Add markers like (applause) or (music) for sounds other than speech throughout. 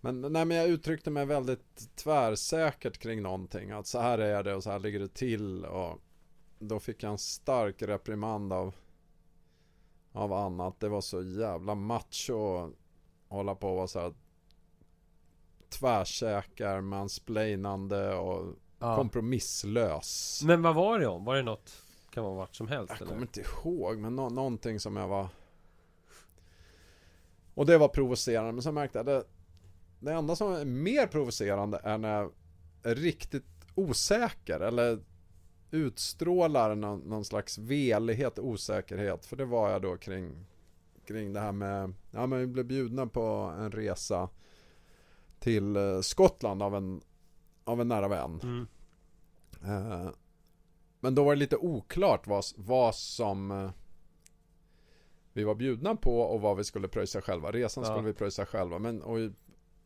Men, nej, men jag uttryckte mig väldigt tvärsäkert kring någonting. Att så här är det och så här ligger det till. Och då fick jag en stark reprimand av, av Anna. Att det var så jävla macho att hålla på och vara så här tvärsäker, mansplainande och Ja. kompromisslös. Men vad var det om? Var det något? Kan vara vart som helst Jag eller? kommer inte ihåg, men nå- någonting som jag var... Och det var provocerande, men så märkte jag det... Det enda som är mer provocerande är när jag är riktigt osäker eller utstrålar någon, någon slags velighet, osäkerhet. För det var jag då kring, kring det här med... Ja, men vi blev bjudna på en resa till eh, Skottland av en, av en nära vän. Mm. Eh, Men då var det lite oklart vad, vad som eh, vi var bjudna på och vad vi skulle pröjsa själva. Resan Ja. skulle vi pröjsa själva. Men och,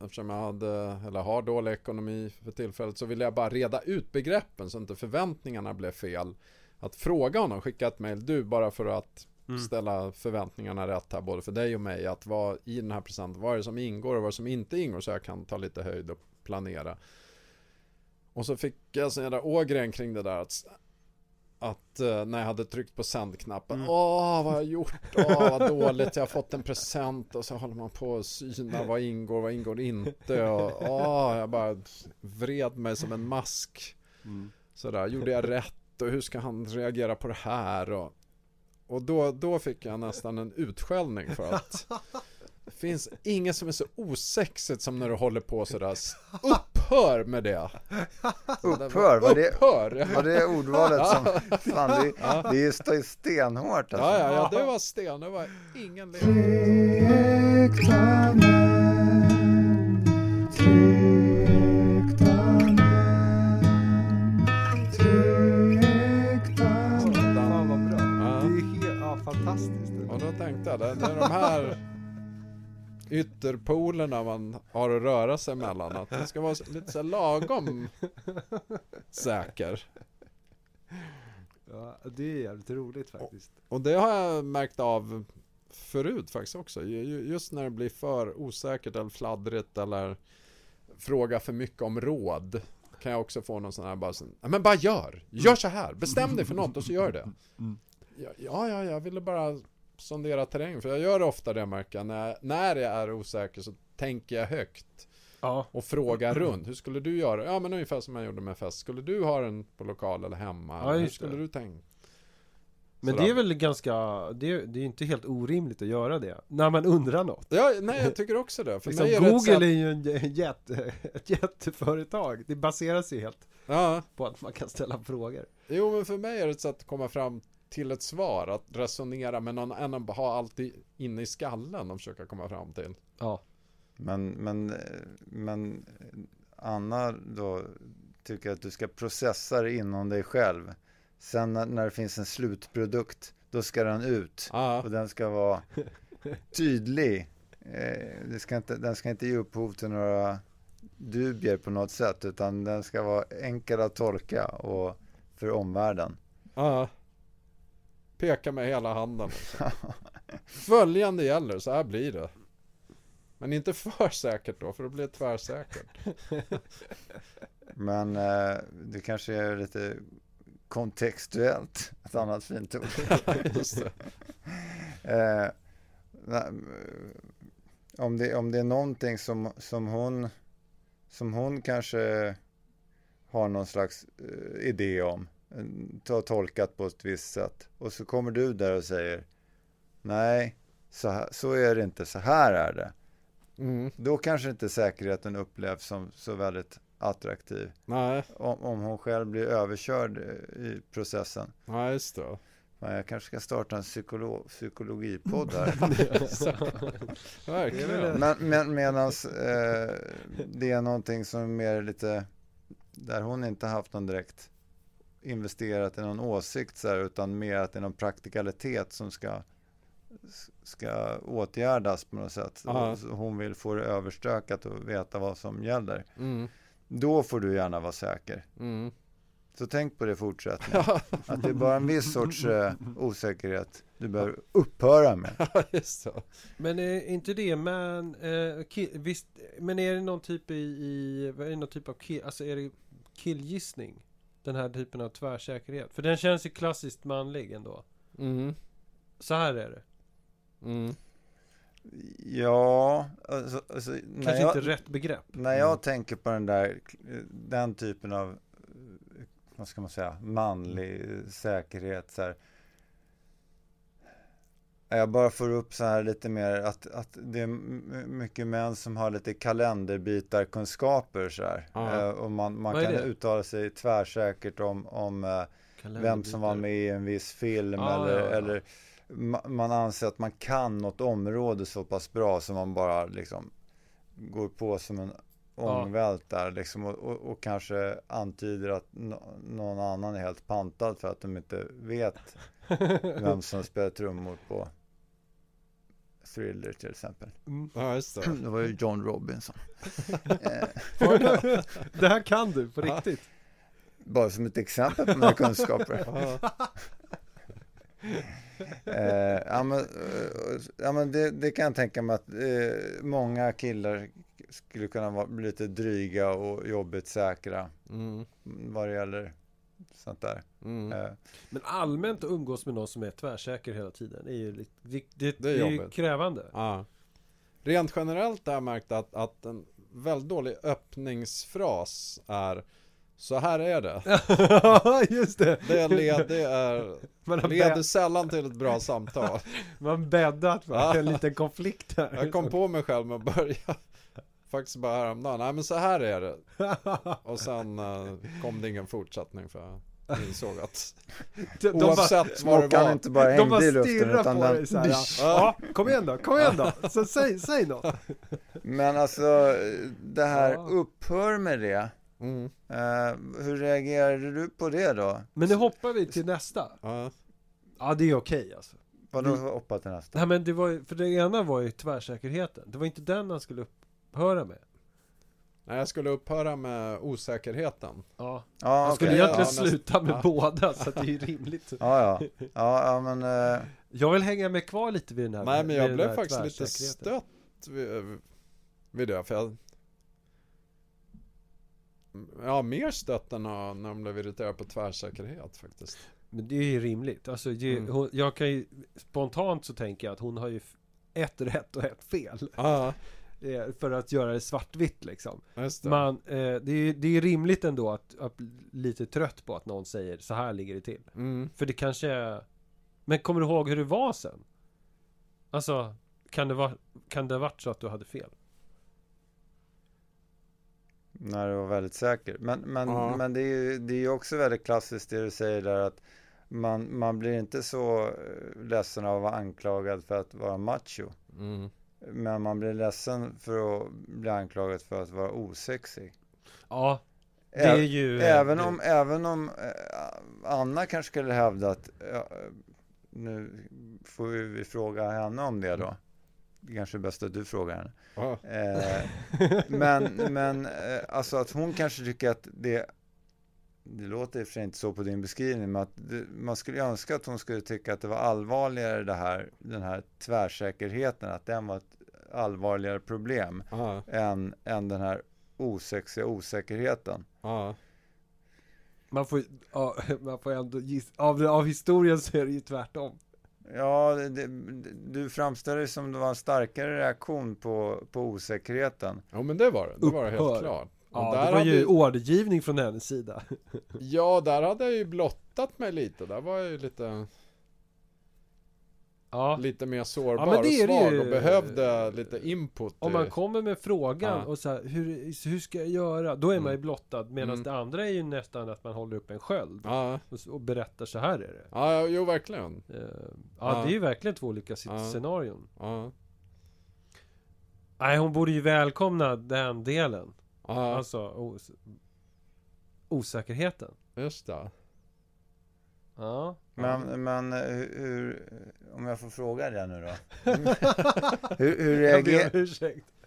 eftersom jag hade, eller har dålig ekonomi för tillfället så ville jag bara reda ut begreppen så inte förväntningarna blev fel. Att fråga honom, skicka ett mail, du bara för att Mm. ställa förväntningarna rätt här både för dig och mig. Att vad i den här presenten, vad är det som ingår och vad som inte ingår så jag kan ta lite höjd och planera. Och så fick jag sån jävla ågren kring det där att, att eh, när jag hade tryckt på sändknappen Mm. Åh vad har jag gjort? Åh vad (laughs) dåligt, jag har fått en present och så håller man på och syna vad ingår, vad ingår inte och åh, jag bara vred mig som en mask Mm. Sådär, gjorde jag rätt och hur ska han reagera på det här? Och, och då, då fick jag nästan en utskällning för att det (laughs) finns inget som är så osexigt som när du håller på sådär. Upphör med det! (laughs) Upphör, var det, Upphör! var det ordvalet som... (laughs) Fan, det, det är st- stenhårt alltså. Ja, ja, ja, det var sten, det var ingen. Ja. Ja, fantastiskt. Och då tänkte jag, det, det är de här ytterpolerna man har att röra sig mellan. Att det ska vara lite så lagom säker. Ja, det är jävligt roligt faktiskt. Och det har jag märkt av förut faktiskt också. Ju- ju- Just när det blir för osäkert eller fladdrigt eller fråga för mycket om råd. Kan jag också få någon sån här bara, sån, "Ja, men bara gör! Gör så här! Bestäm dig för något och så gör det. Mm. Ja, ja, ja, jag ville bara sondera terräng. För jag gör ofta det märker jag. När, när jag är osäker så tänker jag högt. Ja. Och frågar runt. Hur skulle du göra? Ja men ungefär som jag gjorde med fest. Skulle du ha den på lokal eller hemma? Ja, Hur skulle det. du tänka? Men det är väl ganska, det är, det är inte helt orimligt att göra det. När man undrar något. Ja, nej jag tycker också det. För Liksom, är Google sätt- är ju en jätte, (laughs) ett jätteföretag. Det baseras ju helt Ja, på att man kan ställa frågor. jo men för mig är det ett sätt att komma fram till ett svar. Att resonera med någon annan, ha allt inne i skallen och försöka komma fram till. Ja. Men, men, men Anna då tycker att du ska processa det inom dig själv. Sen när, när det finns en slutprodukt, då ska den ut. Ja, Och den ska vara tydlig. Eh, det ska inte, den ska inte ge upphov till några dubier på något sätt. Utan den ska vara enkel att tolka och för omvärlden. ja. Peka med hela handen. Liksom. (laughs) Följande gäller, så här blir det. Men inte för säkert då, för då blir det tvärsäkert. Men eh, det kanske är lite kontextuellt. Ett annat fint ord. (laughs) Eh, na- om, det, om det är någonting som, som, hon, som hon kanske har någon slags eh, idé om, tolkat på ett visst sätt. Och så kommer du där och säger nej, så, här, så är det inte, så här är det. Mm. Då kanske inte säkerheten upplevs som så väldigt attraktiv. Nej, Om, om hon själv blir överkörd i processen. nej just det. Men jag kanske ska starta en psykolo- psykologipodd (laughs) här. Verkligen. Men, men medans eh, det är någonting som är mer lite där hon inte haft någon direkt investerat i någon åsikt så här, utan mer att det är någon praktikalitet som ska ska åtgärdas på något sätt. Ja. Hon vill få det överstökat och veta vad som gäller. Mm. Då får du gärna vara säker. Mm. Så tänk på det i fortsättningen. (laughs) Att det är bara en viss sorts eh, (laughs) osäkerhet du behöver upphöra med. (laughs) Men är inte det man, eh, kill, visst, men är det någon typ i, i är det någon typ av kill, alltså är det killgissning? Den här typen av tvärsäkerhet? För den känns ju klassiskt manlig ändå. Mm. Så här är det. Mm. Ja, alltså, alltså, Kanske jag, inte rätt begrepp. när jag Mm. tänker på den där, den typen av, eh, vad ska man säga, manlig säkerhet så här. Jag bara får upp så här lite mer att, att det är mycket män som har lite kalenderbitarkunskaper så här. Eh, och man, man kan det? uttala sig tvärsäkert om, om eh, vem som var med i en viss film Ja, eller, ja, ja. eller ma- man anser att man kan något område så pass bra som man bara liksom går på som en ångvält där liksom och, och, och kanske antyder att no, någon annan är helt pantad för att de inte vet (laughs) vem som spelar trummor på Thriller till exempel. Mm. Ja, just det. Det var ju John Robinson. (laughs) eh, (laughs) det här kan du på riktigt. bara som ett exempel på mina (laughs) kunskaper. Ja. Eh, ja, men, eh, ja, men det, det kan jag tänka mig att eh, många killar skulle kunna vara bli lite dryga och jobbigt säkra Mm. vad det gäller sånt där. Mm. Eh, Men allmänt att umgås med någon som är tvärsäker hela tiden är ju lite, det, det, Det är det är ju krävande. Ja. Rent generellt har jag märkt att, att en väldigt dålig öppningsfras är Så här är det. (laughs) Just det. Det, led, det är, (laughs) Man har leder sällan till ett bra samtal. (laughs) man bäddat för en liten konflikt här. Jag kom på mig själv med att börja Faktiskt bara häromdagen, nej men så här är det (laughs) Och sen eh, kom det ingen fortsättning för jag insåg att de, de bara, Oavsett vad det var inte bara de bara i luften stirrar utan på den... dig såhär. Ja, kom igen då, kom igen då. Så säg, säg något. Men alltså det här, upphör med det. mm, Eh, hur reagerade du på det då? Men nu hoppar vi till nästa. ja, Ja, det är okej alltså. Vadå hoppa till nästa? Nej men det var ju, för det ena var ju tvärsäkerheten. Det var inte den han skulle upphöra med. Nej jag skulle upphöra med osäkerheten Ja, Ja, han skulle egentligen Ja, sluta med ja. båda, så att det är ju (laughs) rimligt. Ja, ja. Ja, ja men... eh, Jag vill hänga med kvar lite vid den här Nej men jag blev faktiskt lite stött vid, vid det för jag Ja, mer stött än när de blev irriterade på tvärsäkerhet faktiskt Men det är ju rimligt. Alltså, det, Mm. hon, jag kan ju, spontant så tänker jag att hon har ju ett rätt och ett fel. Ja, Eh, För att göra det svartvitt liksom. det Man, eh, det, är, det är rimligt ändå att, att bli lite trött på att någon säger så här ligger det till. mm. För det kanske är... Men kommer du ihåg hur det var sen? Alltså, kan det, va, kan det ha varit så att du hade fel? När du var väldigt säker. Men, men, Ja. men det är ju det är också väldigt klassiskt det du säger där att man, man blir inte så eh, ledsen av att vara anklagad för att vara macho. Mm. Men man blir ledsen för att bli anklagad för att vara osexig. Ja, det är ju... eh, Även det- om, även om eh, Anna kanske skulle hävda att nu får vi fråga henne om det då. Det kanske är bäst att du frågar henne. Ja, Eh, (laughs) men, men alltså att hon kanske tycker att det det låter i och för sig inte så på din beskrivning, men att det, man skulle önska att hon skulle tycka att det var allvarligare det här, den här tvärsäkerheten, att den var ett allvarligare problem ja, än, än den här osexiga osäkerheten. ja. Man får, ja, (laughs) man får ändå giss, av, av historien så är det ju tvärtom. Ja, det, det, du framställer det som det var en starkare reaktion på, på osäkerheten. Jo men det var det, det var det helt klart Ja, där det var hade ju ordergivning från hennes sida. (laughs) Ja, där hade jag ju blottat mig lite. Där var jag ju lite, Ja, lite mer sårbar Ja, men det och det svag ju. och behövde lite input. om man kommer med frågan Ja. och så här, hur, hur ska jag göra? Då är man ju Mm. blottad, medan Mm. det andra är ju nästan att man håller upp en sköld Ja, och, och berättar så här är det. ja, jo verkligen. Eh, ja, Ja. det är ju verkligen två olika Ja. scenarion. Ja, Nej, hon borde ju välkomna den delen. Ja Alltså, os osäkerheten. just det. Ja. Men, men eh, hur, hur, om jag får fråga det nu då. (laughs) hur, hur, reager,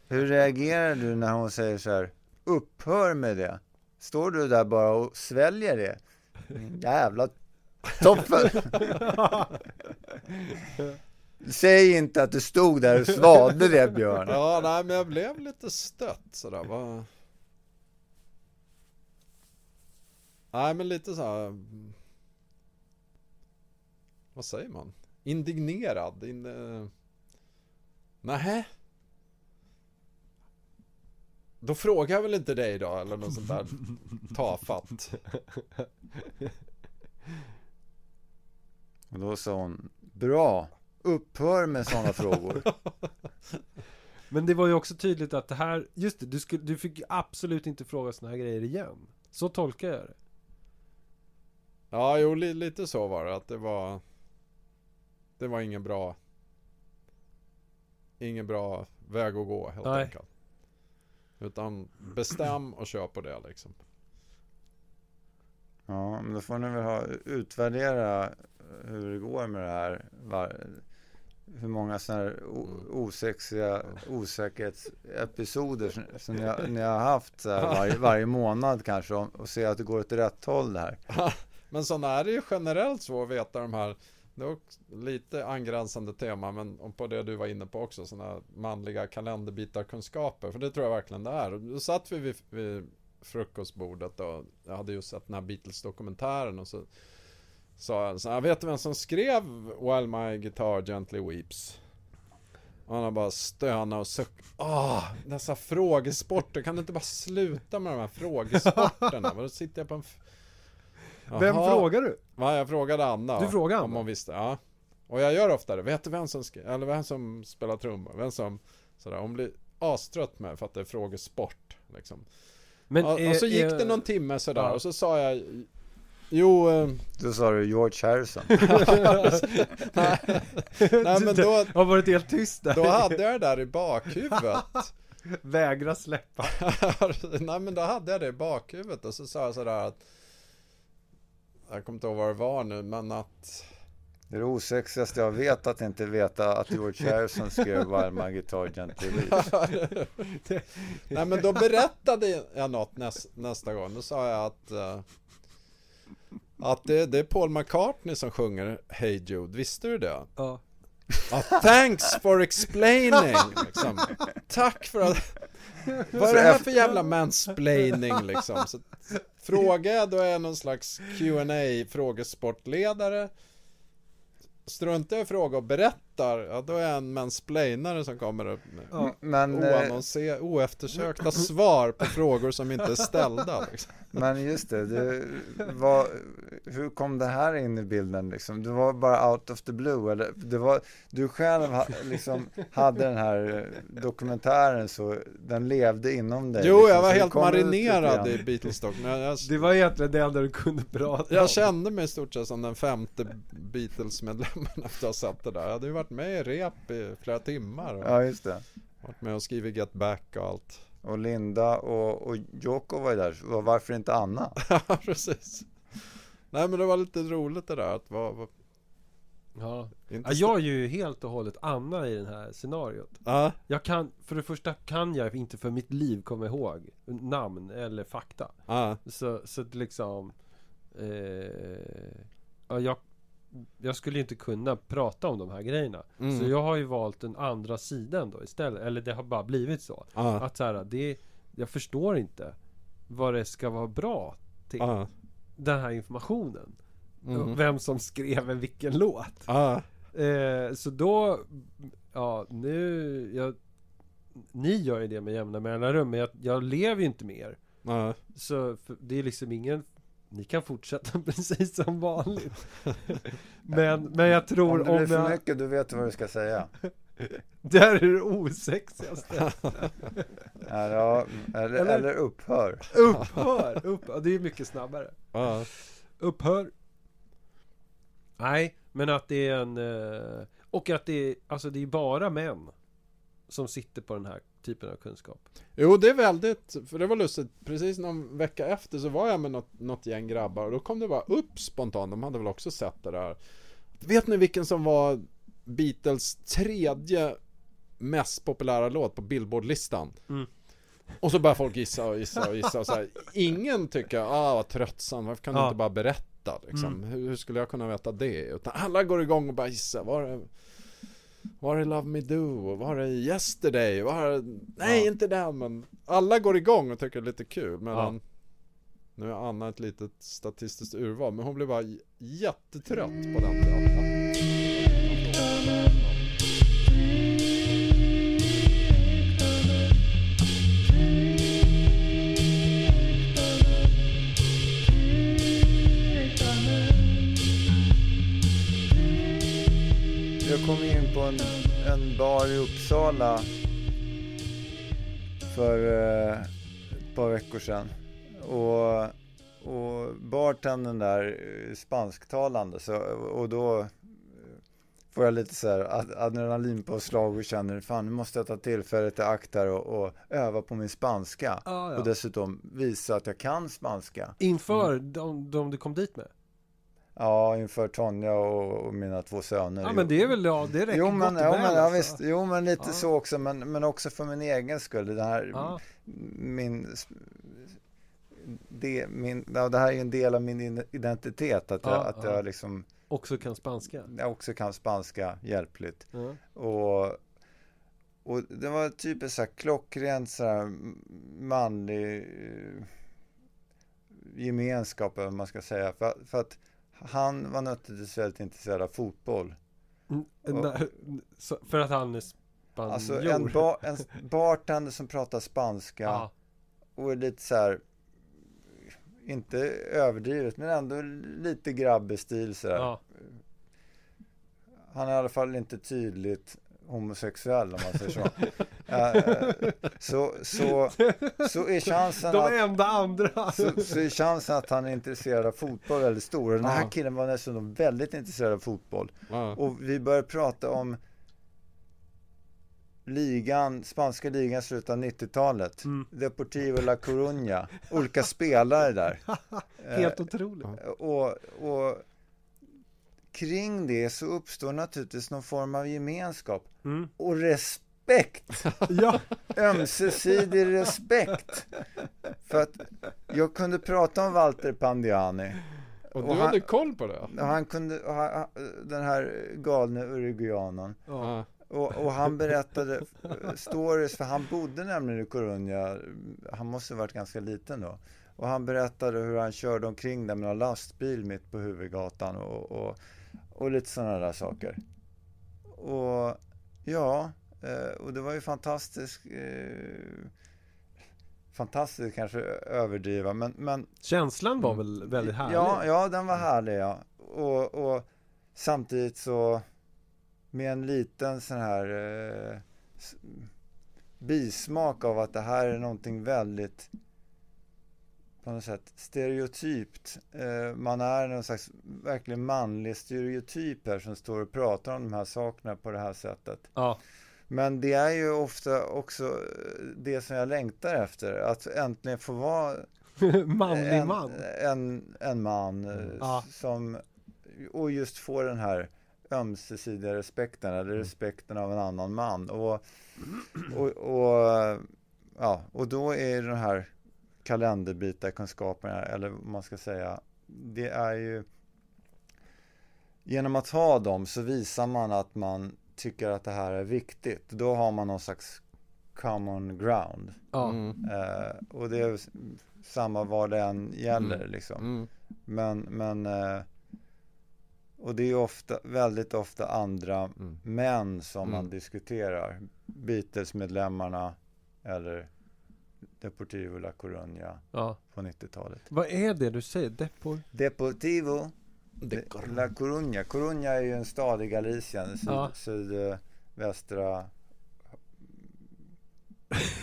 hur reagerar du när hon säger så här, upphör med det? Står du där bara och sväljer det? Jävla toppen! (laughs) Säg inte att du stod där och svalde det Björn. Ja, nej men jag blev lite stött sådär. Vad... Nej men lite så här. Vad säger man? Indignerad? In... eh, Nähä? Då frågar jag väl inte dig då eller något sånt där (laughs) tafatt. Och då sa hon, bra, upphör med sådana frågor. (laughs) Men det var ju också tydligt att det här, just det, du, skulle, du fick absolut inte fråga såna här grejer igen. Så tolkar jag det. Ja, jo li, lite så var det att det var Det var ingen bra Ingen bra väg att gå helt Nej. enkelt Utan bestäm och kör på det liksom Ja, men då får ni väl ha, utvärdera hur det går med det här. Var, hur många sådana här osexiga osäkerhetsepisoder som, som ni, har, ni har haft så här (laughs) varje, varje månad kanske och, och se att det går åt rätt håll det här. (laughs) Men sådana är det ju generellt så att veta de här Det är lite angränsande tema men på det du var inne på också sådana manliga kalenderbitarkunskaper För det tror jag verkligen det är Då satt vi vid, vid frukostbordet och jag hade just sett den här Beatles-dokumentären och så Sa jag så här, vet du vem som skrev While My Guitar Gently Weeps? Och han har bara stönat och suck. Åh, dessa frågesporter. Kan du inte bara sluta med de här frågesporterna? (laughs) Då sitter jag på en... f- Vem Jaha. frågar du? Va, jag frågade Anna. Du frågade Om Anna? hon visste, ja. Och jag gör ofta det. Vet du vem som, eller vem som spelar trummor? Vem som, sådär. Hon blir astrött med för att det är frågesport. Liksom. Men och, är- och så gick är- det någon timme sådär. Ja. Och så sa jag, jo, eh, Då sa du George Harrison. (laughs) (laughs) nej, nej men då, har varit helt tyst där. då hade jag det där i bakhuvudet. (laughs) Vägra släppa. Nej men då hade jag det i bakhuvudet och så sa jag sådär att Jag kommer inte ihåg vad det var nu men att Det är det osexigaste jag vet att inte veta att George Harrison skrev My Guitar Gently. (laughs) Nej men då berättade jag något näs, nästa gång Då sa jag att eh, Att det, det är Paul McCartney som sjunger Hey Jude, visste du det? Ja. Ja, thanks for explaining liksom. Tack för att vad är det här för jävla mansplaining liksom? Så, fråga, då är jag någon slags qa frågesportledare Strunta i fråga och berätta berättar, ja då är jag en mansplainare som kommer upp med Ja. Men, eh, oannonser- oeftersökta svar på frågor som inte är ställda (laughs) liksom. men just det, det var, hur kom det här in i bilden liksom? Du var bara out of the blue eller? Det var, du själv ha, liksom hade den här eh, dokumentären så den levde inom dig. Jo, liksom, jag var helt marinerad i jag, jag, Det var egentligen det enda du kunde prata om. jag kände mig i stort sett som den femte Beatles-medlemmen (laughs) efter att ha sett det där Jag hade ju varit med i rep i flera timmar och Ja, just det. varit med och skrivit Get Back och allt Och Linda och, och Joko var ju där. Varför inte Anna? (laughs) Ja, precis Nej men det var lite roligt det där att vara, var, Ja. Ja, jag är ju helt och hållet Anna i det här scenariot. Ja, Jag kan, för det första kan jag inte för mitt liv komma ihåg namn eller fakta. ja, Så, så liksom eh, ja, jag, jag skulle inte kunna prata om de här grejerna. Mm. Så jag har ju valt den andra sidan då istället. Eller det har bara blivit så. ja, Att så här, det, jag förstår inte vad det ska vara bra till. ja, Den här informationen. mm, Vem som skrev en vilken låt. ja, Eh, så då, ja nu, jag, ni gör ju det med jämna mellanrum, men jag, jag lever ju inte med er. Så för, det är liksom ingen, ni kan fortsätta (laughs) precis som vanligt. (laughs) men, men jag Om tror det om, blir för jag, mycket, du vet vad du ska säga. (laughs) det här är det osexigaste. Ja, ja, eller, Eller- eller upphör. Upphör! Upphör. Det är mycket snabbare. ja, Upphör. Nej, men att det är en... eh, Och att det är, alltså det är bara män som sitter på den här typen av kunskap. Jo det är väldigt, för det var lustigt, precis någon vecka efter så var jag med något, något gäng grabbar och då kom det bara upp spontant, de hade väl också sett det där Vet ni vilken som var Beatles tredje mest populära låt på Billboard-listan? Mm. Och så börjar folk gissa och gissa och gissa och så här. Ingen tycker, ah vad tröttsamt, varför kan du Ja. inte bara berätta liksom? Mm. hur, hur skulle jag kunna veta det? Utan alla går igång och bara gissar, var är, var är Love Me Do? Var är Yesterday? Var är, nej Ja. inte den men Alla går igång och tycker det är lite kul medan Ja. Nu är Anna ett litet statistiskt urval men hon blir bara jättetrött på den teatern. In på en, en bar i Uppsala för eh, ett par veckor sedan. Och, och bartendern där är spansktalande. Så, och då eh, får jag lite så här ad- adrenalinpåslag och känner fan nu måste jag ta tillfället i akt här och, och öva på min spanska. Ah, ja. Och dessutom visa att jag kan spanska. Inför Mm. de, de du kom dit med? Ja, inför Tonja och, och mina två söner. Ja men det är väl, ja det räcker Jo men, gott väl men, ja, alltså. visst, jo, men lite Ja. så också, men, men också för min egen skull. Det här, Ja. min, det, min, ja, det här är en del av min in- identitet, att, Ja, jag, att ja. jag liksom Också kan spanska. jag också kan spanska hjälpligt. Ja. Och, och det var typ ett så här klockrent så här manlig eh, gemenskap, eller vad man ska säga. För, för att han var naturligtvis väldigt intresserad av fotboll. Mm, nej, För att han är spanjor? Alltså en, ba, en bartender som pratar spanska Ja. och är lite så här inte överdrivet men ändå lite grabbig stil så här. Ja. Han är i alla fall inte tydligt homosexuell om man säger så. (laughs) Eh, så, så, så är chansen De att enda andra! så, så är chansen att han är intresserad av fotboll väldigt stor. Den här Ja. killen var dessutom väldigt intresserad av fotboll. Ja. Och vi började prata om ligan, spanska ligan slutet av 90-talet. Mm. Deportivo La Coruña. Olika spelare där. (laughs) Helt otroligt. Eh, och, och kring det så uppstår naturligtvis någon form av gemenskap. Mm. Och respekt. (laughs) Ja, Ömsesidig respekt. För att jag kunde prata om Walter Pandiani. Och du och han- hade koll på det? Och han kunde, och han, den här galne uruguayanen. ja. Och, och han berättade stories, för han bodde nämligen i Coruña. Han måste ha varit ganska liten då. Och han berättade hur han körde omkring där med en lastbil mitt på huvudgatan och, och, och lite sådana där saker. Och ja, eh, och det var ju fantastiskt. Eh, fantastiskt kanske överdriva, men, men Känslan var väl väldigt härlig? Ja, ja, den var härlig ja. Och, och samtidigt så med en liten sån här eh, bismak av att det här är någonting väldigt på något sätt stereotypt. Eh, man är någon slags verkligen manlig stereotyp här som står och pratar om de här sakerna på det här sättet. Ja. Men det är ju ofta också eh, det som jag längtar efter, att äntligen få vara (laughs) Manlig en, man. En, en man eh, Ja. som och just få den här ömsesidiga respekten eller Mm. respekten av en annan man och, (clears throat) och, och ja, och då är den här kalenderbitarkunskaperna eller vad man ska säga det är ju genom att ha dem så visar man att man tycker att det här är viktigt då har man någon slags common ground. Mm. Eh, och det är samma vad det än gäller Mm. liksom. Mm. Men, men eh, och det är ofta, väldigt ofta andra Mm. män som man Mm. diskuterar. Beatles-medlemmarna eller Deportivo La Coruña ja. på 90-talet. Vad är det du säger? Depor? Deportivo Det- La Coruña. Coruña är ju en stad i Galicien, syd, Ja. sydvästra (laughs)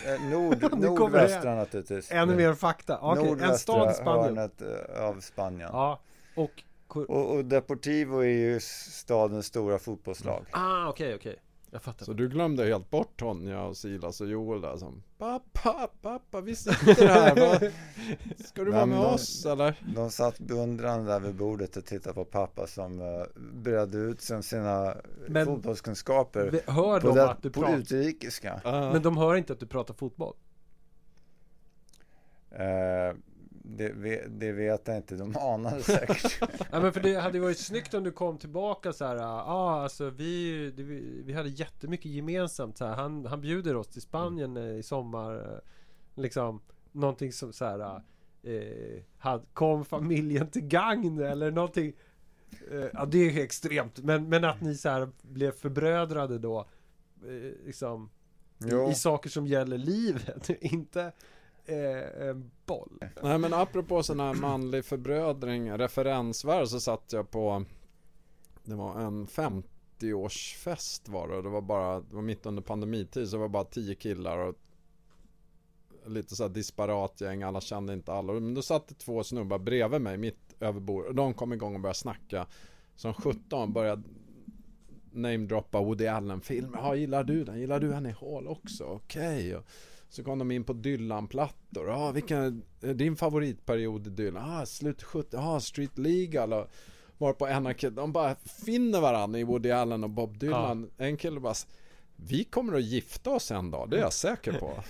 eh, nord, nordvästra naturligtvis. Ännu mer fakta. Okej, en stad i Spanien. hörnet eh, av Spanien. Ja. Och... Och, och Deportivo är ju stadens stora fotbollslag. Ah, okej, okej. Jag fattar. Så du glömde helt bort Tonja och Silas och Joel där som Pappa, pappa, vi sitter (laughs) här. Vad- Ska du vara med de- oss eller? De satt beundrande där vid bordet och tittade på pappa som uh, bredde ut som sina Men- fotbollskunskaper Vi- Hör på, de det, att du på pratar? utrikiska. Ja. Men de hör inte att du pratar fotboll? Det, det vet jag inte, de anade säkert. (laughs) Ja men för det hade varit snyggt om du kom tillbaka så här. Ah, alltså vi, det, vi, hade jättemycket gemensamt så här. Han, han bjuder oss till Spanien eh, i sommar. eh, Liksom någonting som så här. Eh, had, kom familjen till gagn eller någonting. Eh, ja det är extremt. Men, men att ni så här blev förbrödrade då. Eh, liksom. I, I saker som gäller livet. (laughs) Inte eh, en boll. Nej men apropå sån här manlig förbrödring, referensvärd så satt jag på Det var en 50-årsfest var det och det var bara, det var mitt under pandemitid så det var bara 10 killar och Lite så här disparat gäng, alla kände inte alla. Men då satt det två snubbar bredvid mig mitt över bordet och de kom igång och började snacka Som 17 började namedroppa Woody Allen-filmer. Ja, gillar du den? Gillar du henne i Hall också? Okej. Okay. Så kom de in på Dylan-plattor. Ja, vilken är din favoritperiod i Dylan? Ja, slut 70. Ja, Street Legal och var på en av kill- De bara finner varandra i Woody Allen och Bob Dylan. En kille bara vi kommer att gifta oss en dag, det är jag säker på. (laughs)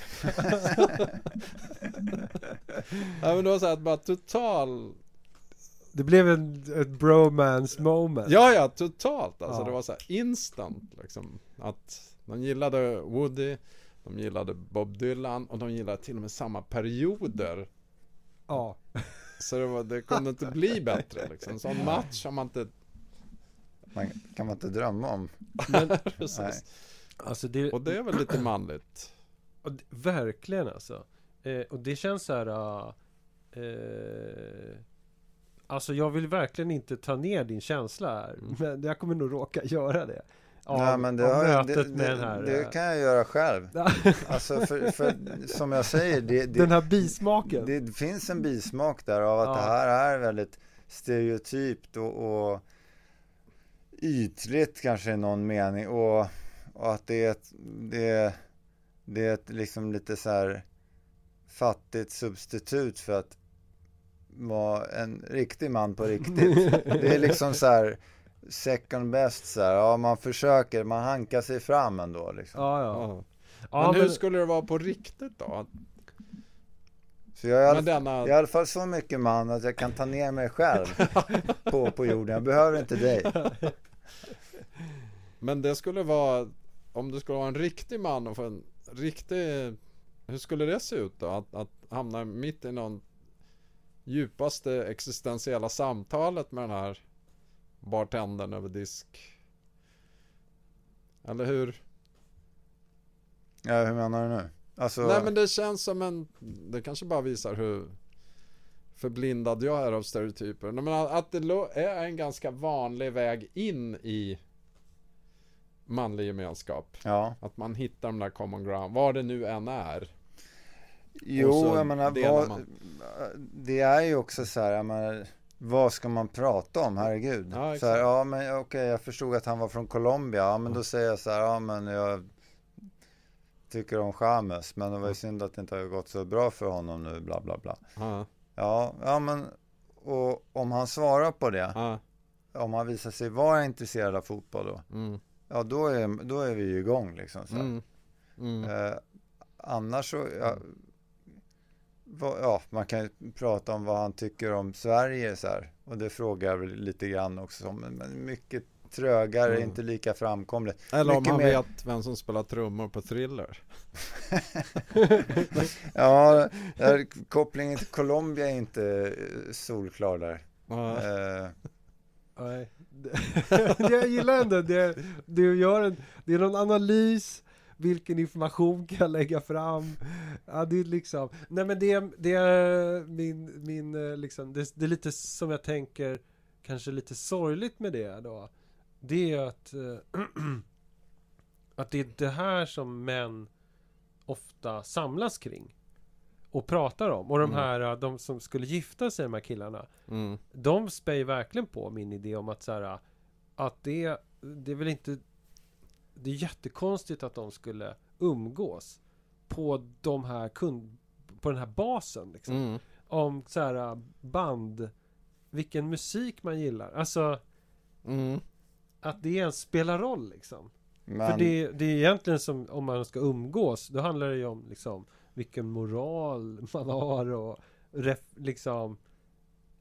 ja men det var så här, bara total Det blev en, ett bromance moment. Ja, ja, totalt alltså. Ja. Det var så här instant liksom. Att de gillade Woody, de gillade Bob Dylan och de gillade till och med samma perioder. Ja. Så det, var, det kunde inte bli bättre liksom. En sån match har man inte... man, kan man inte drömma om. Men, alltså det, Och det är väl lite manligt. och det, verkligen alltså. Eh, och det känns så här. ah, Eh, alltså jag vill verkligen inte ta ner din känsla här. Mm. Men jag kommer nog råka göra det. Av, Nej, men det, av har, mötet det, med det, den här. det eh, kan jag göra själv. (laughs) Alltså för, för som jag säger, det, den här bismaken. det finns en bismak där av att Ja. det här är väldigt stereotypt och, och ytligt kanske i någon mening och, och att det är ett, det, det är ett liksom lite så här fattigt substitut för att vara en riktig man på riktigt. (laughs) Det är liksom så här second best så här, ja man försöker, man hankar sig fram ändå liksom. Ja, ja. Ja. ja men hur skulle det vara på riktigt då? Så jag är, Med denna... jag är i alla fall så mycket man att jag kan ta ner mig själv (laughs) på, på jorden. Jag behöver inte dig. Men det skulle vara, om du skulle vara en riktig man och få en riktig, hur skulle det se ut då? Att, att hamna mitt i någon djupaste existentiella samtalet med den här bartendern över disk. Eller hur? Ja, hur menar du nu? Alltså, Nej men det känns som en, det kanske bara visar hur förblindad jag är av stereotyper. Men att det är en ganska vanlig väg in i manlig gemenskap. ja. Att man hittar de där common ground, var det nu än är. Jo, jag menar, vad, det är ju också så här, jag menar, vad ska man prata om, herregud? Ja, så här, ja men okej, jag förstod att han var från Colombia, ja men då säger jag så här, ja men jag tycker om Chamez, men det var ju synd att det inte har gått så bra för honom nu, bla bla bla. Ja, Ja, ja men, och om han svarar på det, ja, om han visar sig vara intresserad av fotboll då, mm, ja då är, då är vi ju igång liksom. Så. här. mm, mm, Eh, annars så, ja, ja, man kan ju prata om vad han tycker om Sverige så här. Och det frågar jag väl lite grann också om. Men, mycket trögare, Mm. inte lika framkomligt. Eller om mycket han mer- vet vem som spelar trummor på Thriller. (laughs) Ja, ja, kopplingen till Colombia är inte eh, solklar där. Nej. (laughs) jag gillar ändå det. Du gör en, det är någon analys. Vilken information kan jag lägga fram? Ja, det är liksom. Nej, men det, det är min, min eh, liksom. Det, det är lite som jag tänker. Kanske lite sorgligt med det då. Det är att. eh, (clears throat) att det är det här som män ofta samlas kring. Och pratar om. Och de Mm. här, eh, de som skulle gifta sig, de här killarna mm, de spär ju verkligen på min idé om att så här, att det, det är väl inte det är jättekonstigt att de skulle umgås på de här kund på den här basen liksom. mm, Om så här band vilken musik man gillar. Alltså mm, att det ens spelar roll liksom. men, För det, det är egentligen som om man ska umgås, då handlar det ju om liksom vilken moral man har och ref, liksom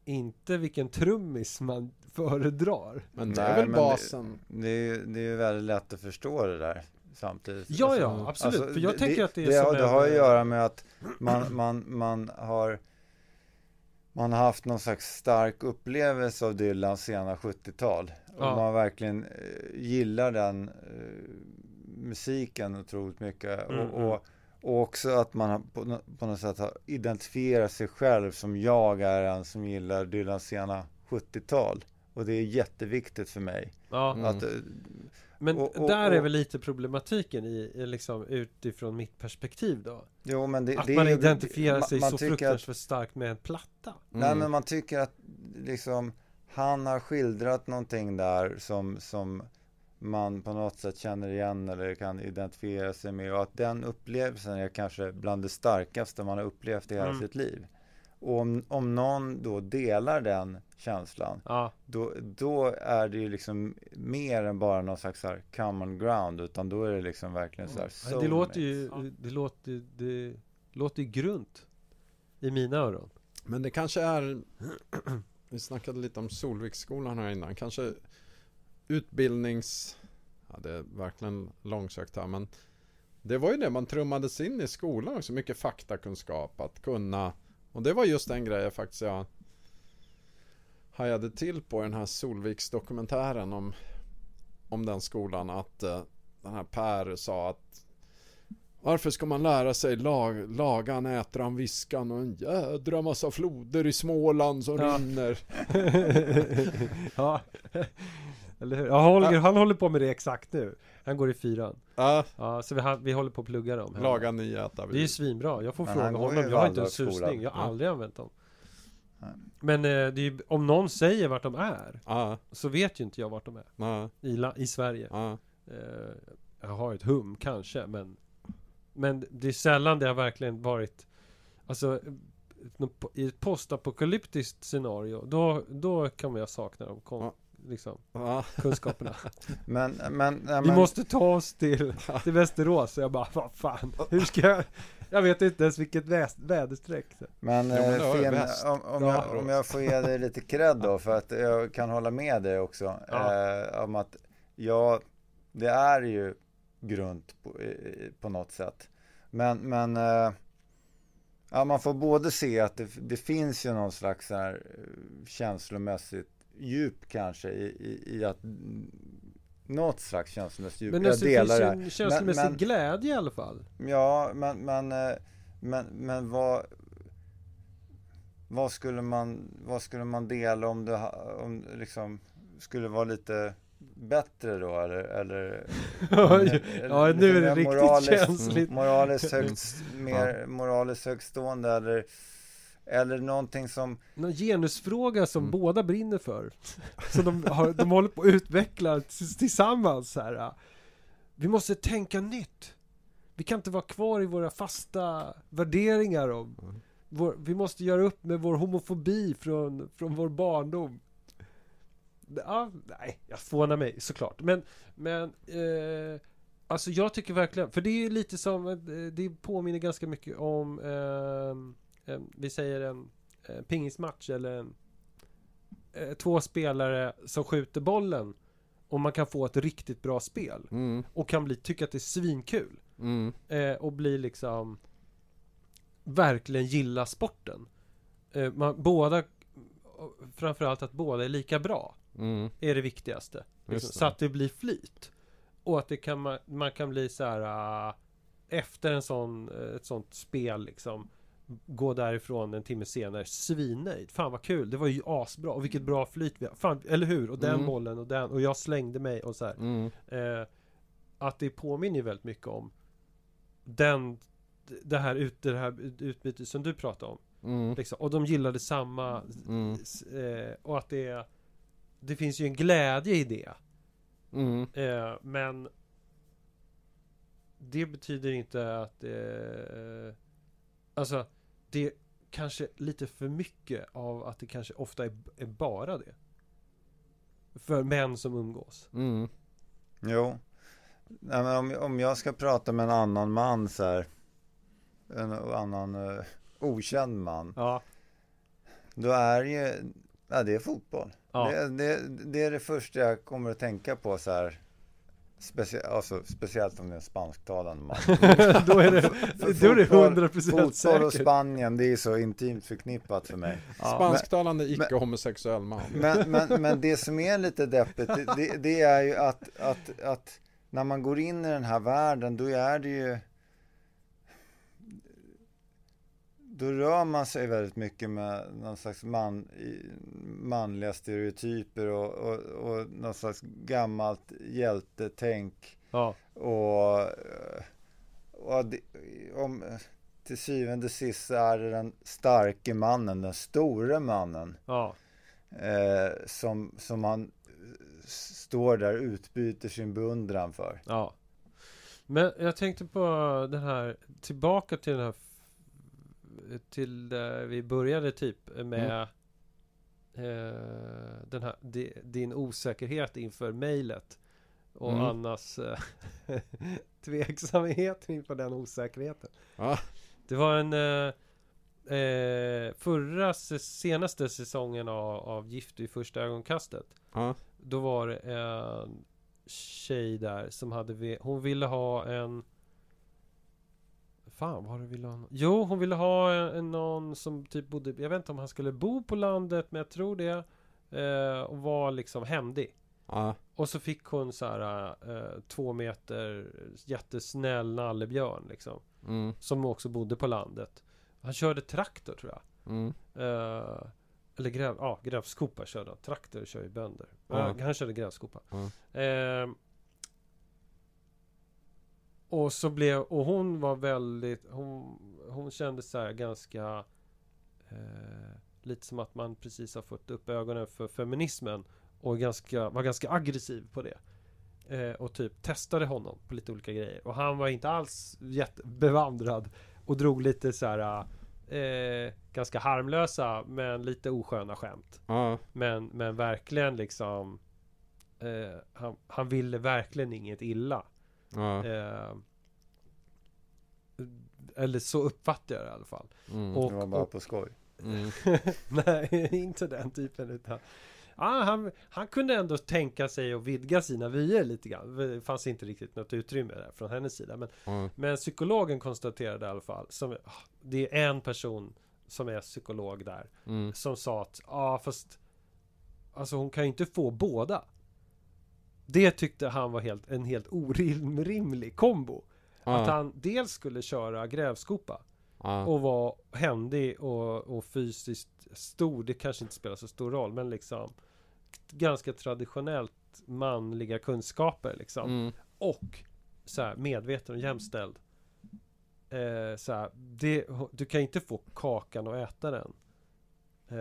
inte vilken trummis man föredrar. Men det är Nej, väl men det- basen. Det är ju det är ju väldigt lätt att förstå det där samtidigt. Ja, Alltså, ja, absolut. alltså, för jag tänker att det är det, som har, det en, har att göra med att man, man, man har man har haft någon slags stark upplevelse av Dylans sena 70-tal. Och Ja. man verkligen eh, gillar den eh, musiken otroligt mycket. Mm, och, och, och också att man på, nå- på något sätt har identifierat sig själv som jag är en som gillar Dylans sena 70-tal. Och det är jätteviktigt för mig. Ja, Mm. Att, eh, men och- och- där är väl lite problematiken i, liksom utifrån mitt perspektiv då. jo, men det, Att det man är identifierar man- sig man så att- fruktansvärt starkt med en platta. Nej Mm. men man tycker att liksom han har skildrat någonting där som, som man på något sätt känner igen eller kan identifiera sig med och att den upplevelsen är kanske bland det starkaste man har upplevt i hela Mm. sitt liv. Och om, om någon då delar den känslan Ja, då, då är det ju liksom mer än bara någon slags så här common ground utan då är det liksom verkligen så här det låter ju, det låter, det låter ju grunt i mina öron. Men det kanske är (clears throat) Vi snackade lite om Solviksskolan här innan Kanske utbildnings Ja det är verkligen långsökt här men Det var ju det man trummades in i skolan också Mycket faktakunskap att kunna Och det var just den grejen faktiskt jag Hajade till på i den här Solviks dokumentären om Om den skolan att eh, Den här Per sa att varför ska man lära sig lag, lagan, ätran, viskan och en jädra massa floder i Småland som Ja. rinner? (laughs) ja, eller hur? Ja, Holger, han håller på med det exakt nu. Han går i fyran. Ja, Ja, så vi, vi håller på att plugga dem. laga, ni, äta, Det är ju svinbra. Jag får Men fråga honom. Jag har inte en susning. Jag har Ja. aldrig använt dem. Nej. Men eh, ju, om någon säger vart de är Ja, så vet ju inte jag vart de är. ja, I, i Sverige. ja. Eh, jag har ett hum kanske, men Men det är sällan det har verkligen varit Alltså I ett postapokalyptiskt scenario Då, då kan man ju sakna de kon, Ja. Liksom, ja. (laughs) kunskaperna Men, men, Vi men måste ta oss till, (laughs) till Västerås jag bara, vad fan Hur ska jag Jag vet inte ens vilket väderstreck Men, Jo, men eh, Finn, väst. om, om, Ja. jag, om jag får ge dig lite cred då, för att jag kan hålla med dig också, Ja. eh, om att ja, det är ju grunt på, på något sätt. Men, men eh, ja, man får både se att det, det finns ju någon slags så här, eh, känslomässigt djup kanske i, i, i att något slags känslomässigt djup. Men jag det finns delar det här. en känslomässig Men- glädje i alla fall Ja, men, men, eh, men, men vad, vad, skulle man, vad skulle man dela om det om liksom skulle vara lite bättre då eller? eller (laughs) Ja, eller nu är det riktigt moraliskt- känsligt Moraliskt (laughs) högt, mer moraliskt högtstående eller, eller någonting som Någon genusfråga som Mm. båda brinner för Så de, har, de håller på att utveckla tillsammans så här. Vi måste tänka nytt Vi kan inte vara kvar i våra fasta värderingar om Mm. vår, Vi måste göra upp med vår homofobi från, från vår barndom Ja, nej, jag fånar mig såklart Men, men eh, Alltså jag tycker verkligen, för det är ju lite som, det påminner ganska mycket om eh, Vi säger en eh, pingismatch eller eh, två spelare som skjuter bollen och man kan få ett riktigt bra spel Mm, och kan bli, tycka att det är svinkul mm, eh, och bli liksom verkligen gilla sporten. Eh, man, båda, framförallt att båda är lika bra mm. är det viktigaste. Liksom, det. så att det blir flyt. Och att det kan, man, man kan bli så här ah, efter en sån, eh, ett sånt spel liksom gå därifrån en timme senare svinnöjd. Fan vad kul, det var ju asbra och vilket bra flyt vi har. Fan, eller hur? Och den Mm. bollen och den och jag slängde mig och så här. Mm, Eh, att det påminner väldigt mycket om den, det här, ut, det här utbytet som du pratade om. mm, Liksom. Och de gillade samma mm, eh, och att det det finns ju en glädje i det. mm. Eh, men det betyder inte att eh, alltså det är kanske lite för mycket av att det kanske ofta är, är bara det. För män som umgås. Mm. Jo. Nej, men om, om jag ska prata med en annan man så här. En annan eh, okänd man. Ja. Då är det ju, ja det är fotboll. Ja. Det, det, det är det första jag kommer att tänka på så här. Specie, alltså, speciellt om det är en spansktalande man. (laughs) då är det, då är det Fotboll- 100% Fotboll och säkert. Spanien, det är så intimt förknippat för mig. Spansktalande icke-homosexuell man. Men, men, men det som är lite deppigt, det, det, det är ju att, att, att när man går in i den här världen, då är det ju... Då rör man sig väldigt mycket med någon slags man, manliga stereotyper och, och, och någon slags gammalt hjältetänk. Ja, Och, eh, och det, om, till syvende och sist är det den starke mannen, den store mannen ja, eh, som, som han eh, står där och utbyter sin beundran för. ja. Men jag tänkte på den här, tillbaka till den här till där vi började typ med eh, den här, di, din osäkerhet inför mejlet och Mm. Annas eh, (laughs) tveksamhet inför den osäkerheten. Ja. Det var en eh, eh, förra se- senaste säsongen av, av Gift i första ögonkastet. Ja. Då var det en tjej där som hade Hon ville ha en Fan vad det ville ha? Jo hon ville ha en, en, någon som typ bodde Jag vet inte om han skulle bo på landet men jag tror det eh, Och var liksom händig Ja. Och så fick hon så här eh, Två meter Jättesnäll nallebjörn liksom Mm. Som också bodde på landet Han körde traktor tror jag Mm. Eh, eller gräv, ja, grävskopa körde han. Traktor kör ju bönder. Eh, han körde grävskopa. Ja. Eh, och så blev, och hon var väldigt, hon, hon kände så här ganska eh, Lite som att man precis har fått upp ögonen för feminismen Och ganska, var ganska aggressiv på det. Eh, Och typ testade honom på lite olika grejer. Och han var inte alls jättebevandrad Och drog lite så här eh, Ganska harmlösa men lite osköna skämt. Ja. Men, men verkligen liksom eh, han, han ville verkligen inget illa Ja. eh, Eller så uppfattar jag det i alla fall Mm. Och- det var bara på skoj. Mm. (laughs) Nej, inte den typen utan ah, han, han kunde ändå tänka sig att vidga sina vyer lite grann Det fanns inte riktigt något utrymme där från hennes sida Men, Ja. men psykologen konstaterade i alla fall som, ah, Det är en person som är psykolog där Mm. Som sa att, ja ah, fast Alltså hon kan ju inte få båda Det tyckte han var helt, en helt orimlig kombo Att Ja. han dels skulle köra grävskopa Ja. och vara händig och, och fysiskt stor Det kanske inte spelar så stor roll men liksom Ganska traditionellt manliga kunskaper liksom Mm. Och så här, medveten och jämställd eh, så här, det, Du kan inte få kakan och äta den eh,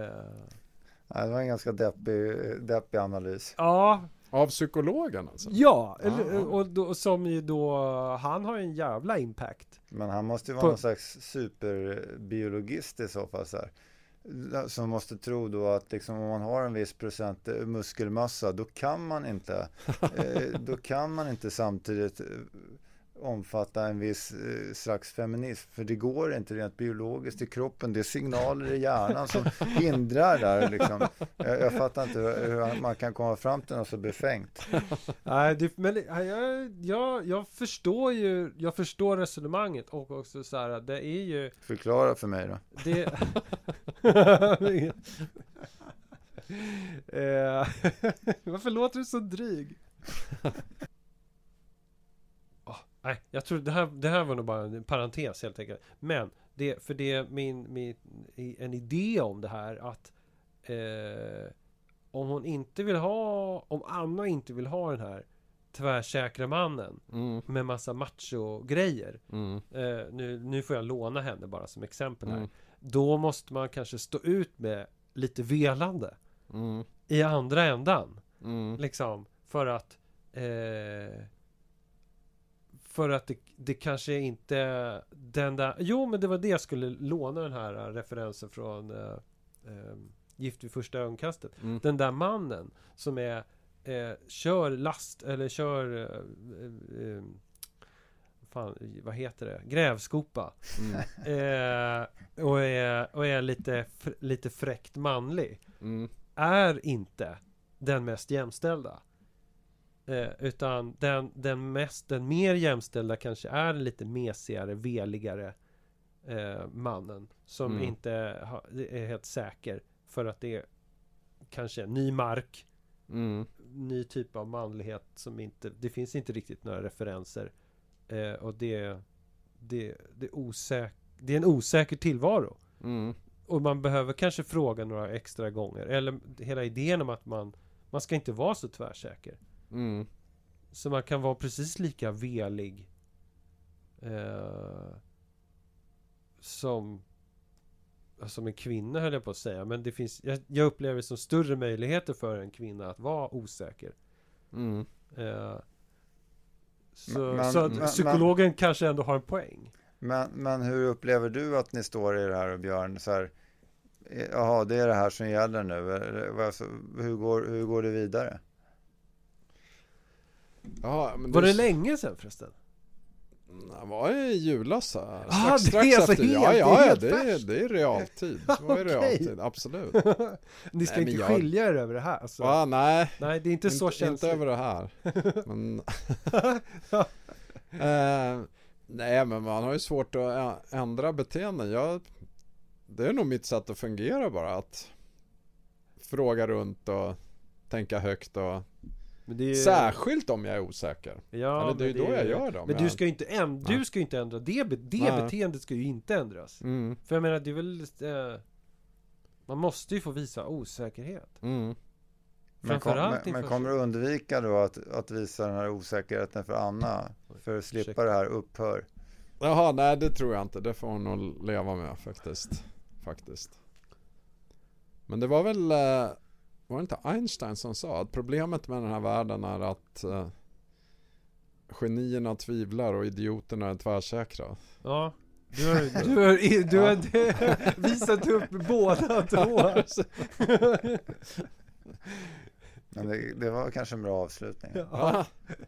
Nej, det var en ganska deppig, deppig analys. Ja, Av psykologen alltså? ja eller, Ah. och då, som ju då Han har ju en jävla impact Men han måste ju vara På- någon slags superbiologist i så fall. Så här. Som måste tro då att liksom, om man har en viss procent eh, muskelmassa då kan man inte (laughs) eh, då kan man inte samtidigt eh, omfatta en viss eh, slags feminism. För det går inte rent biologiskt i kroppen. Det är signaler i hjärnan som (laughs) hindrar där. Liksom. Jag, jag fattar inte hur, man kan komma fram till något så befängt. (laughs) Nej, det, men jag, jag, jag förstår ju Jag förstår resonemanget och också så här Det är ju Förklara för mig då. Det... (laughs) eh, varför låter du så dryg? Nej, jag tror det här, det här var nog bara en parentes helt enkelt. Men, det, för det är min, min, en idé om det här att eh, om hon inte vill ha, om Anna inte vill ha den här tvärsäkra mannen Mm. med massa macho-grejer. Mm. Eh, nu, nu får jag låna henne bara som exempel här. Mm. Då måste man kanske stå ut med lite velande Mm. i andra ändan. Mm. Liksom för att eh, för att det, det kanske inte den där Jo men det var det jag skulle låna den här referensen från eh, eh, Gift vid första ögonkastet. Mm. Den där mannen som är eh, Kör last eller kör eh, eh, fan, vad heter det? Grävskopa. Mm. (laughs) Och är, och är lite, lite fräckt manlig. Mm. Är inte den mest jämställda. Eh, utan den, den mest, den mer jämställda kanske är den lite mesigare, veligare eh, mannen. Som Mm. inte ha, är helt säker. För att det är kanske ny mark. Mm. Ny typ av manlighet som inte, det finns inte riktigt några referenser. Eh, och det, det, det, är osäk, det är en osäker tillvaro. Mm. Och man behöver kanske fråga några extra gånger. Eller hela idén om att man, man ska inte vara så tvärsäker. Mm. Så man kan vara precis lika velig eh, som som en kvinna höll jag på att säga. Men det finns, jag, jag upplever det som större möjligheter för en kvinna att vara osäker. Mm. Eh, så, Men- så att men- psykologen kanske ändå har en poäng. Men, men hur upplever du att ni står i det här Björn? Så här, eh, jaha, det är det här som gäller nu. Alltså, Hur går, hur går det vidare? Ja, men Var det det länge sedan förresten? Det var i julas här. Ah, Strax, det strax är efter. helt- ja, det är ja, ja det, är, det är realtid. Det var (laughs) Okej. realtid, absolut. (laughs) Ni ska Nej, inte jag- skilja er över det här. Alltså. Va, nej, Nej, det är inte, så inte, inte känsligt. över det här. Men, (laughs) eh, nej, men man har ju svårt att ändra beteenden. Jag, det är nog mitt sätt att fungera bara. Att fråga runt och tänka högt och är särskilt om jag är osäker. Ja, Eller det är ju då är jag gör det. om Men jag, du ska ju inte, änd- du ska ju inte ändra det, be- det Nej. beteendet ska ju inte ändras. Mm, För jag menar, det är väl eh, Man måste ju få visa osäkerhet. mm. Men, kom, men, men kommer du undvika då att, att visa den här osäkerheten för Anna? För att slippa ursäkta. det här upphör? Jaha, nej det tror jag inte. Det får hon nog leva med faktiskt. Faktiskt. Men det var väl, eh, var det inte Einstein som sa att problemet med den här världen är att eh, genierna tvivlar och idioterna är tvärsäkra. Ja Du har, (laughs) du har, du har (laughs) visat upp båda två (laughs) Men det, det var kanske en bra avslutning. ja. Ja.